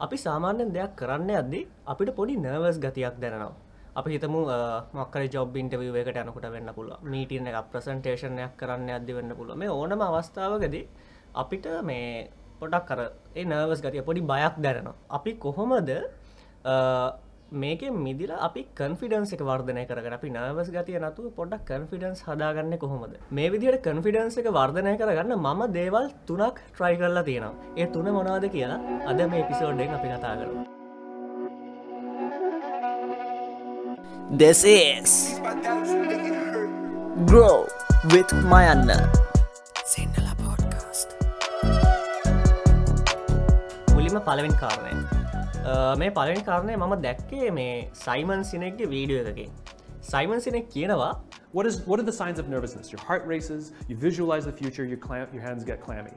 අපි සාමාන්‍යෙන් දෙයක් කරන්න අද්දි අපිට පොඩි නර්වස් ගතියක් දැනවා අපි හිතමු මක්කර ජොබ් ඉන්ටවිය එකට යනකොට වෙන්න පුළුව මීටින එක ප්‍රසන්ටේෂනයක් කරන්න අද වෙන්න පුළුව මේ ඕනම අවස්ථාවකද අපිට මේ පොඩක් කර ඒ නර්වස් ගතිය පොඩි බයක් දැරනවා අපි කොහොමද මේක මිදිල අපි කන්ෆිඩන්ස් එක වර්ධනය කරග අපි නර්වස් ගතිය නතු පොඩක් කන්ෆිඩන්ස් හදාගන්න කොහොමද? මේ විදිහට කන්ෆිඩන්ස් එක වර්ධනය කරගන්න මම දේවල් තුනක් ට්‍රයි කරලා තියෙනවා. ඒ තුන මොනාද කියලා අද මේ පිසෝඩ්ඩෙන් අපි කතා කරු This is Grow with Mayanna. Sinhala podcast. මුලින්ම පලවින් කාරණය මේ පලවෙනි කාරණය මම දැක්කේ මේ සයිමන් සිනෙක්ගේ වීඩියෝ එකකින් සයිමන් සිනෙක් කියනවා What, is, what are the signs of nervousness? Your heart races, you visualize the future, your, clamp, your hands get clammy.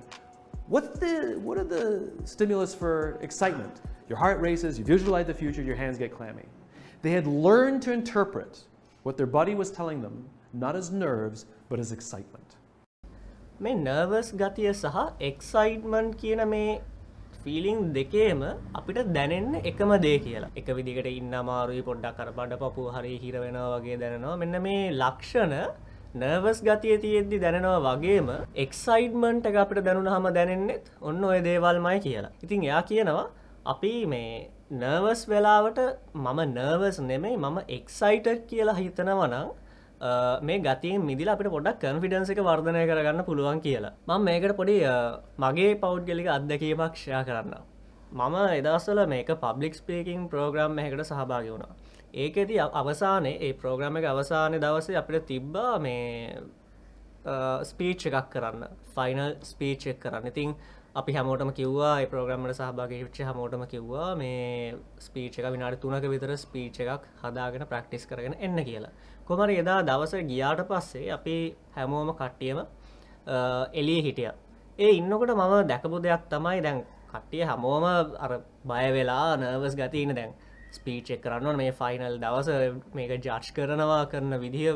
What's the, what are the stimulus for excitement? Your heart races, you visualize the future, your hands get clammy. They had learned to interpret what their body was telling them, not as nerves, but as excitement. මේ nervous ගතිය සහ එක්සයිට්මන්් කියන මේ filling දෙකේම අපිට දැනෙන්න එකම දේ කියලා. එක විදිකට ඉන්න අමාරුයි පොඩ්ඩක් කර බඩ පපු හරි හිරවෙනවා වගේ දැනෙනවා. මෙන්න මේ ලක්ෂණ නර්වස් ගතිය තියෙද්දි දැනෙනවා වගේම එක්සයිඩ්මන්ට් එක අපිට දැනුන හම දැනෙන්නෙත් ඔන්න ඔය දේවල්මයි කියලා. ඉතින් එයා කියනවා අපි මේ නර්වස් වෙලාවට මම නර්වස් නෙමෙයි මම එක්සයිට කියලා හිතනවනම් මේ ගතිය මිදිල අපට පොඩක් කන්ෆිඩන්ස එක වර්ධනය කරගන්න පුළුවන් කියලා. මං මේකට පොඩි මගේ පෞද්ගලික අත්දැකීමක් ෂයා කරන්න මම එදස්සල මේක පබ්ලික් ස්පේකින් ප්‍රෝග්‍රම් එකට සහභාගි වුණා. ඒක ඇති අවසානයේ ඒ ප්‍රෝග්‍රම එක අවසානය දවසේ අපිට තිබ්බා මේ ස්පීච් එකක් කරන්න. ෆයිනල් ස්පීච් එක් කරන්න. ඉතින් අපි හැමෝටම කිව්වා ප්‍රෝග්‍රම්මට සහභාග විච්ච හමෝටම කිව්වා මේ ස්පීච් එක විනාට තුනක විතර ස්පීච් එකක් හදාගෙන ප්‍රක්ටිස් කරගෙන එන්න කියලා. කොමර එදා දවස ගියාට පස්සේ අපි හැමෝම කට්ටියම එලිය හිටිය. ඒ ඉන්නකොට මම දැකපු දෙයක් තමයි දැන් කට්ටිය හැමෝම අර බය වෙලා නර්වස් ගතින දැන් ස්පීචෙක් කරන්න මේ ෆයිනල් දවස මේක ජාච් කරනවා කරන විදිහ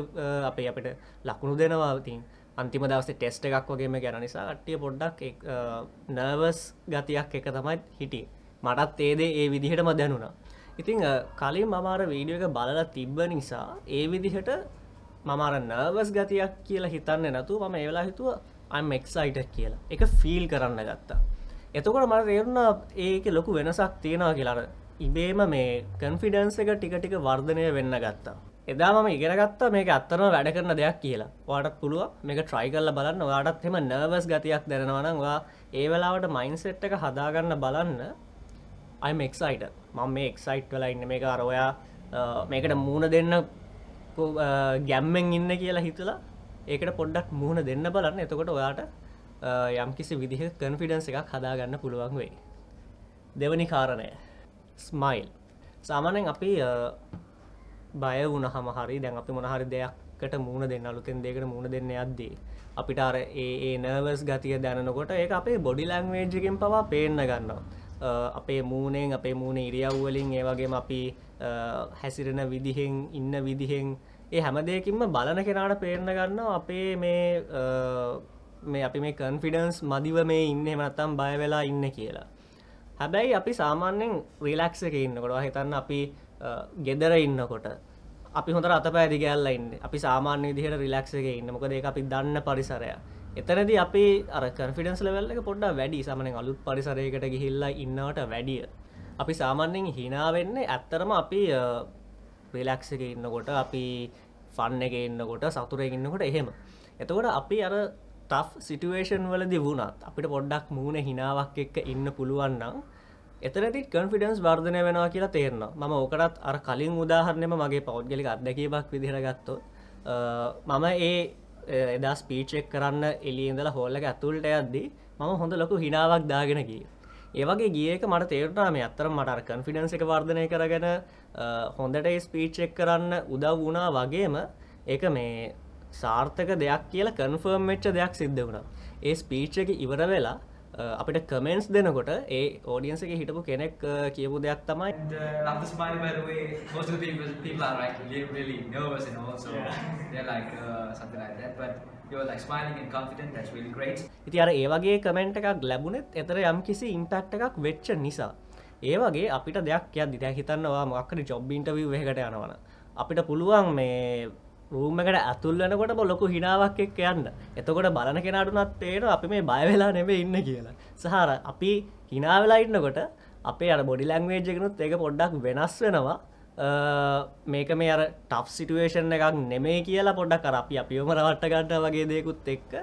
අපේ අපිට ලකුණු දෙනවා. තින් අන්තිම දවස ටෙස්ට එකක් වගේම ගැන නිසා කට්ටිය පොඩ්ඩක් නර්වස් ගතියක් එක තමයි හිටිය. මටත් ඒදේ ඒ විදිහටම දැනුණා. ඉතිං කලින් මමාර වීඩියෝ එක බලලා තිබ්බ නිසා ඒ විදිහට මමර නර්වස් ගතියක් කියලා හිතන්න නැතු මම ඒවෙලා හිතුව අයිම් එක්සයිට කියලා. එක ෆීල් කරන්න ගත්තා. එතකොට මට තේරුණ ඒක ලොකු වෙනසක් තියෙනවා කියලාර ඉබේම මේ කන්ෆිඩන්ස එක ටික ටික වර්ධනය වෙන්න ගත්තා. එදා මම ඉගෙනගත්තා මේක අත්තරම වැඩ කරන දෙයක් කියලා. වාටත් පුළුව මේක ට්‍රයි කරල බලන්න. වාටත් එම නර්වස් ගතියක් දැනවනවා ඒ වෙලාවට මයින්සෙට් එක හදාගන්න බලන්න. අයිම එක්සයිට මම මේ එක්සයිට් කලා ඉන්න. මේ අරෝයා මේකට මූුණ දෙන්න ගැම්මෙන් ඉන්න කියලා හිතුලා ඒකට පොඩ්ඩක් මුහුණ දෙන්න බලන්න. එතකොට ඔයාට යම් කිසි විදිහ කන්ෆිඩන්ස එකක් හදාගන්න පුළුවන් වෙයි. දෙවනි කාරණය. ස්මයිල් සාමානෙන් අපි බය වුණ හමහරි දැන් අපි මොනහරි දෙයක්කට මුණ දෙන්න අලුතෙන් දෙකට මුණ දෙන්න අද්දී අපිට අර ඒ නර්වස් ගතිය දැනකොට ඒ අපේ බොඩි ලංවේජ්ගෙන් පවා පේන්න ගන්නවා. අපේ මූනෙන් අපේ මූුණ ඉරියව්වලින් ඒවගේම අපි හැසිරෙන විදිහෙන් ඉන්න විදිහෙන් ඒ හැමදයකින්ම බලන කෙනාට පේරණ ගන්න අපේ මේ මේ අපි මේ කන්ෆිඩන්ස් මදිව මේ ඉන්න මත්තම් බය වෙලා ඉන්න කියලා. හැබැයි අපි සාමාන්‍යෙන් රිලක්ස එක ඉන්නකොට හිතන්න අපි ගෙදර ඉන්නකොට අපි හොඳ අත පැදි ගැල්ල ඉන්න. අපි සාමාන්‍ය දිහට රිලක්ස එක ඉන්න. මොකද අපි දන්න පරිසරය එතනද අපි අර කන්ෆිඩන්ස් ලෙවල්ල එක පොඩ්ඩ වැඩි. සමන අලුත් පරිසරයකට ගිහිල්ලා ඉන්නවට වැඩිය. අපි සාමාන්‍යෙන් හිනාවෙන්නේ ඇත්තරම අපි ප්‍රිලක්ස එක ඉන්නකොට අපි ෆන්න එක ඉන්නකොට සතුර ඉන්නකොට එහෙම. එතකොට අපි අර තෆ් සිටුවේෂන් වලදි වුණත් අපිට පොඩ්ඩක් මූුණ හිනාවක් එක්ක ඉන්න පුළුවන්නම් එතනති කන්ෆිඩන්ස් වර්ධනය වෙනවා කියලා තේරනවා. ම ඕකටත් අර කලින් උදාහරනම මගේ පෞද්ගලික අත්දැකීමක් විදිරගත්තො මම ඒ එදා ස්පීචෙක් කරන්න එලියඳල හෝල්ලක ඇතුල්ට යද්දී මම හොඳ ලොකු හිනාවක් දාගෙනකි ඒවගේ ගියක මට තේරටාම අත්තර මට කන්ෆිඩන්ස එක වර්ධනය කරගෙන හොඳට ස්පීච්චෙක් කරන්න උදව් වුණා වගේම ඒක මේ සාර්ථක දෙයක් කියලා කන්ෆර්ම් වෙච්ච දෙයක් සිද්ධ වුණා. ඒ ස්පීච් එක ඉවර වෙලා අපිට කමෙන්ස් දෙනකොට ඒ ඕඩියන්ස එක හිටපු කෙනෙක් කියපු දෙයක් තමයි And after smiling, by the way, most of the people, people are like really, really nervous and all, so they're like something like that. But you're like smiling and confident. That's really great. ඉති අර ඒවගේ comment එකක් ලැබුණෙත් එතර යම් කිසි ඉම්පැක්ට එකක් වෙච්ච නිසා ඒ වගේ අපිට දෙයක් යද්දි දැන් හිතන්නවා මොකක්හරි ජොබ් ඉන්ටර්විව් එකකට යනවන අපිට පුළුවන් මේ රූම එකට ඇතුල් වෙනකොට ලොකු හිනාවක් එක් යන්න. එතකොට බලන කෙනටුනත් පේන අපි මේ බයවෙලා නෙමේ ඉන්න කියලා. සහර අපි හිනාවෙලා ඉන්නකොට අපේ අර බොඩි ලැංවේජ්ජකනුත් ඒක පොඩ්ඩක් වෙනස් වෙනවා. මේක මේ අර ටප් සිටුවේෂන් එකක් නෙමේ කියලා පොඩ්ඩක් කර අපි අපියෝම රවට්ට ගන්න වගේ දෙකුත් එක්ක.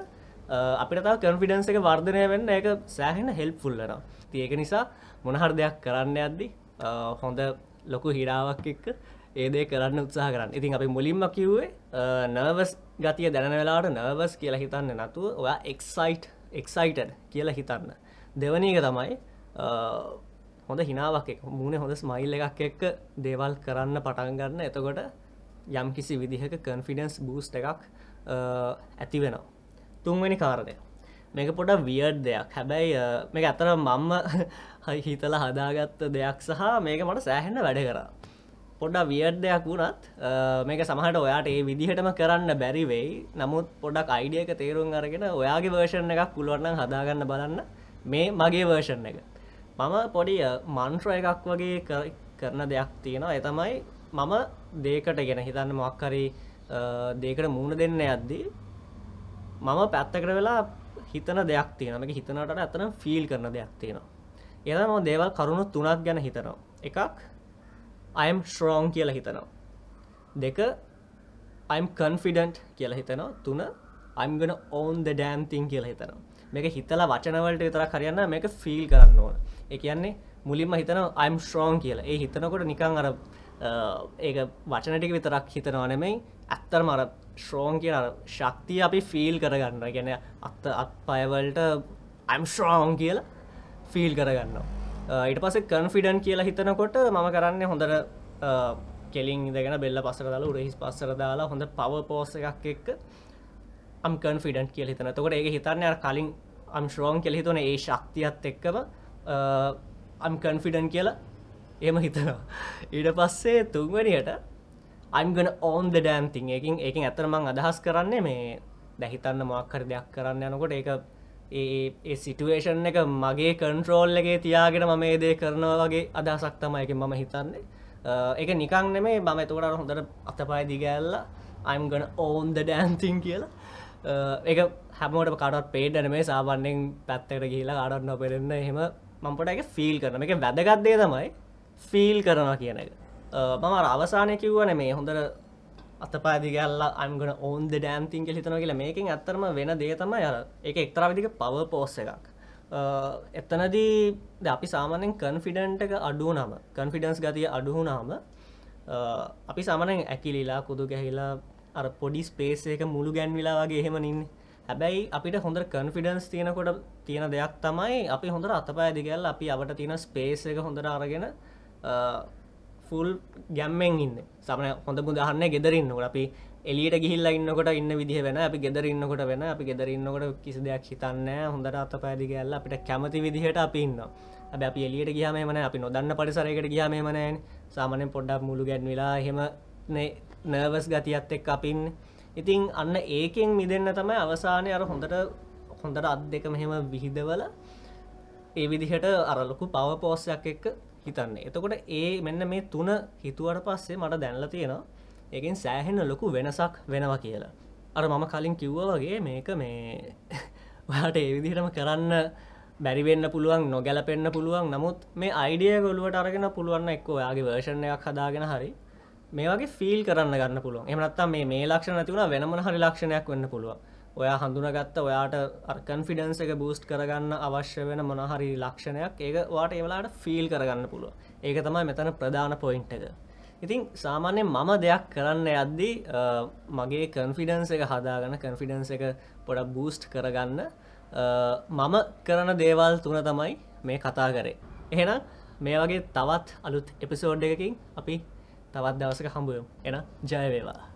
අපිට තව කන්ෆිඩන්ස එක වර්ධනය වෙන්න එක සෑහෙන හෙල්ප් ෆුල්ලනවා තියක නිසා මොනහර දෙයක් කරන්න යද්දි හොඳ ලොකු හිරාවක් එක්ක ඒදේ කරන්න උත්සාහ කරන්න. ඉතින් අපි මුලින්ම කිව්වේ නර්වස් ගතිය දැන වෙලාට නර්වස් කියලා හිතන්න නතුව ඔයා එක්සයිට් එක්සයිටඩ් කියලා හිතන්න. දෙවනීක තමයි හොඳ හිනාවක් එක. මුණ හොඳ ස්මයිල් එකක් එක්ක දේවල් කරන්න පටන් ගන්න. එතකොට යම් කිසි විදිහක කන්ෆිඩන්ස් බූස්ට එකක් ඇති වෙනවා. තුන්වැනි කාරණය. මේක පොඩ වියඩ් දෙයක්. හැබැයි මේක ඇතර මම්ම හිතල හදාගත්ත දෙයක් සහ මේක මට සෑහෙන්න වැඩ කරා. පොඩ්ඩ වියඩ් දෙයක් වුණත් මේක සමහට ඔයාට ඒ විදිහටම කරන්න බැරිවෙයි නමුත් පොඩක් අයිඩියක තේරුම් අරගෙන ඔයාගේ වර්ෂණ එකක් පුළුවන්න හදාගන්න බලන්න. මේ මගේ වර්ෂණ එක. මම පොඩි මන්ට්‍ර එකක් වගේ කරන දෙයක් තියෙනවා. එතමයි මම දේකට ගෙන හිතන්න මොක්කරි දේකට මූුණ දෙන්න යද්දී මම පැත්තකට වෙලා හිතන දෙයක් තියෙන එක හිතනට ඇතන ෆිල් කරන දෙයක් තියෙනවා. එදම දේවල් කරුණු තුනක් ගැන හිතනවා. එකක් අයම් ශ්‍රෝන් කියලා හිතනවා. දෙක අයිම් කන්ෆිඩන්ට් කියලා හිතනවා. තුන අයිම්ගෙන ඕන් ද ඩෑම්තින් කියලා හිතනවා. මේක හිතලා වචනවලට විතර කරයන්න මේක ෆිල් කරන්න ඕන. ඒ කියන්නේ මුලින්ම හිතන අයිම් ශ්‍රෝන් කියලා. ඒ හිතනකොට නිකං අර ඒක වචනටික විතරක් හිතනවා නෙමෙයි. ඇත්තර මර ශ්‍රෝන් කියන ශක්තිය අපි ෆිල් කරගන්න ගැන අත්ත අත් පයවලට අයිම් ශ්‍රෝන් කියලා ෆිල් කරගන්න ඊට පස කන්ෆිඩන් කියලා හිතනකොට මම කරන්න හොඳට කෙලින් ඉදගෙන බෙල්ල පසර දාලා උරහිස් පස්සර දාලා හොඳ පව පෝස එකක් එක්ක අම් කන්ෆිඩන්ට් කියල හිතන තකොට ඒක හිතන්න කලින් අම් ශ්‍රෝන් කෙල හිතන ඒ ශක්තියත් එක්කම අම් කන්ෆිඩන් කියලා එම හිතනවා. ඊට පස්සේ තුන්වනියට අන්ගන ඕන් ද ඩෑම්තිං එකින් එකින් ඇතරමං අදහස් කරන්නේ මේ දැහිතන්න මොක්කර දෙයක් කරන්න යනකොට ඒක ඒ සිටුවේෂන් එක මගේ කන්ට්‍රෝල් එකගේ තියාගෙන මම ඒ දේ කරනවා වගේ අදහසක් තමයි එක මම හිතන්නේ. එක නිකං නෙමේ මම එතකොට හොඳට අතපයි දිගැල්ල අයිම්ගන ඕන් ද ඩෑන්තිං කියලා. ඒක හැමෝට කටත් පේඩන මේ සාබන්නෙන් පැත්තකට ගිහිලා අඩත් නොපෙරෙන්න එහෙම මම්පට එක ෆිල් කරන එක වැදගත්දේ තමයි ෆිල් කරනවා කියන එක. මම අවසානය කිව්වන මේ හොඳට අතපාදි ගල්ල අම්ගන ඕන්ද ඩෑම්තිං කෙ හිතන කියලා මේකින් ඇත්තරම වෙන දේ තම යර එක එක්තරවිදික පව පෝස්ස එකක්. එත්තනදී ද අපි සාමානෙන් කන්ෆිඩන්ට එක අඩුව නම කන්ෆිඩන්ස් ගතිය අඩුහු නාම අපි සාමනෙන් ඇකිලිලා ಕುದು ගැහිලා අර පොඩි ස්පේස් එක මුළු ගැන්විලා වගේ එහෙම නින්න. හැබැයි අපිට හොඳ කන්ෆිඩන්ස් තියෙනකොට තියෙන දෙයක් තමයි අපි හොඳට අතපෑ දිගැල් අපි අවට තියෙන ස්පේස් එක හොඳට අරගෙන ෆුල් ගැම්මෙන් ඉන්න. සමන හොඳ මුදහන්න ගෙදරන්නකට අපි එලියට ගිහිල්ල ඉන්නකොට ඉන්න විදිහ වෙන අපි ගෙදර ඉන්නකොට වෙන අපි ගෙදර ඉන්නකොට කිසි දෙයක් හිතන්න හොඳට අත පැදි ගැල්ල අපිට කැමති විදිහට අපි ඉන්න ඇබ අපි එලියට ගියාමමන අපි නොදන්න පරිසරයකට ගියාමමනෑන් සාමනෙන් පොඩ්ඩක් මුළු ගැන්විලා හෙම නර්වස් ගතියත් එක් අපින් ඉතින් අන්න ඒකෙන් මිදන්න තමයි අවසානය අර හොඳට හොඳට අත් දෙක මෙහෙම විහිදවල ඒ විදිහට අරලොකු පව පෝස්සයක් එක්ක හිතන්නේ. එතකොට ඒ මෙන්න මේ තුන හිතුවට පස්සේ මට දැන්ල තියෙනවා ඒකින් සෑහෙන්න ලොකු වෙනසක් වෙනවා කියලා. අර මම කලින් කිව්ව වගේ මේක මේ වාට ඒ විදිහටම කරන්න බැරිවෙන්න පුළුවන් නොගැලපෙන්න්න පුළුවන්. නමුත් මේ අයිඩිය ගොලුවට අරගෙන පුළුවන්න එක්ක ඔයාගේ වර්ෂණ එකක් හදාගෙන හරි මේ වගේ ෆිල් කරන්න ගන්න පුළුවන්. එමනත්තා මේ මේ ලක්ෂණ තිවුණ වෙනමන හරි ලක්ෂණයක් වෙන්න පුළුවන්. ඔයා හඳුනගත්ත ඔයාට කන්ෆිඩන්ස එක බූස්ට් කරගන්න අවශ්‍ය වෙන මොනහරි ලක්ෂණයක් ඒක වාට ඒවලාට ෆිල් කරගන්න පුළුව ඒක තමයි මෙතන ප්‍රධාන පොයින්ට් එක. ඉතින් සාමාන්‍යයෙන් මම දෙයක් කරන්න යද්දී මගේ කන්ෆිඩන්ස එක හදාගන්න කන්ෆිඩන්ස එක පොඩ බූස්ට් කරගන්න මම කරන දේවල් තුන තමයි මේ කතා කරේ. එහෙනම් මේ වගේ තවත් අලුත් එපිසෝඩ් එකකින් අපි තවත් දවසක හම්බුවම් එන ජයවේවා